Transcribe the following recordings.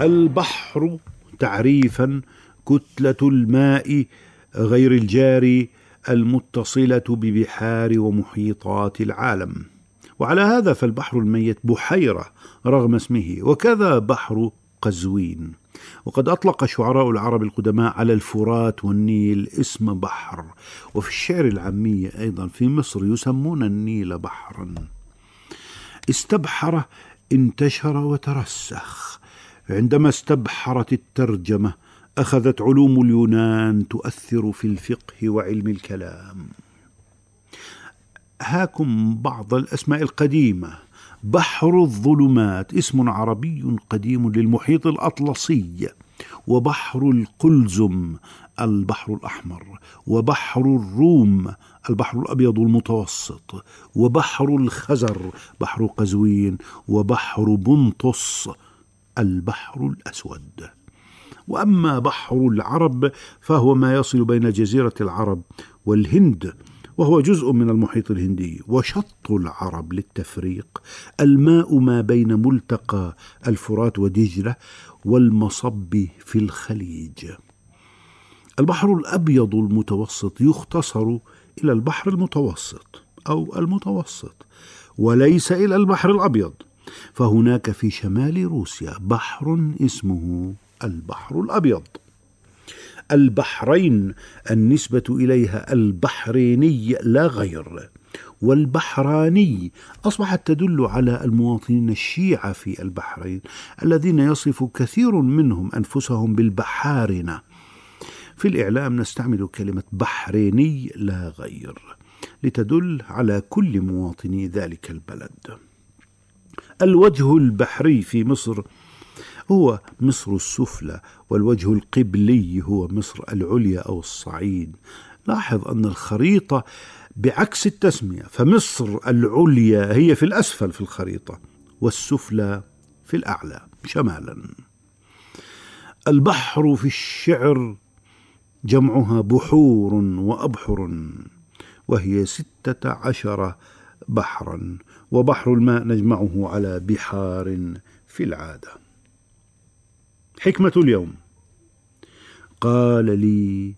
البحر تعريفا كتلة الماء غير الجاري المتصلة ببحار ومحيطات العالم. وعلى هذا فالبحر الميت بحيرة رغم اسمه وكذا بحر قزوين. وقد أطلق شعراء العرب القدماء على الفرات والنيل اسم بحر. وفي الشعر العامي أيضا في مصر يسمون النيل بحرا. استبحر انتشر وترسخ. عندما استبحرت الترجمة أخذت علوم اليونان تؤثر في الفقه وعلم الكلام. هاكم بعض الأسماء القديمة. بحر الظلمات اسم عربي قديم للمحيط الأطلسي. وبحر القلزم البحر الأحمر. وبحر الروم البحر الأبيض المتوسط. وبحر الخزر بحر قزوين. وبحر بنطس البحر الأسود. وأما بحر العرب فهو ما يصل بين جزيرة العرب والهند وهو جزء من المحيط الهندي وشط العرب للتفريق. الماء ما بين ملتقى الفرات ودجلة والمصب في الخليج. البحر الأبيض المتوسط يختصر إلى البحر المتوسط أو المتوسط وليس إلى البحر الأبيض. فهناك في شمال روسيا بحر اسمه البحر الأبيض. البحرين النسبة إليها البحريني لا غير والبحراني أصبحت تدل على المواطنين الشيعة في البحرين الذين يصف كثير منهم أنفسهم بالبحارنة في الإعلام نستعمل كلمة بحريني لا غير لتدل على كل مواطني ذلك البلد. الوجه البحري في مصر هو مصر السفلى والوجه القبلي هو مصر العليا أو الصعيد. لاحظ أن الخريطة بعكس التسمية فمصر العليا هي في الأسفل في الخريطة والسفلى في الأعلى شمالا. البحر في الشعر جمعها بحور وأبحر وهي ستة عشر بحرا. وبحر الماء نجمعه على بحار في العادة. حكمة اليوم. قال لي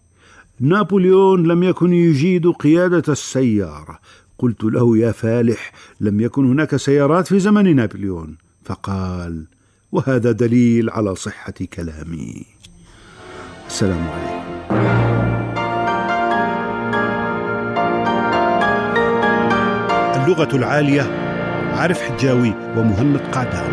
نابليون لم يكن يجيد قيادة السيارة. قلت له يا فالح لم يكن هناك سيارات في زمن نابليون. فقال وهذا دليل على صحة كلامي. السلام عليكم. اللغة العالية عارف حجاوي ومهند قعدان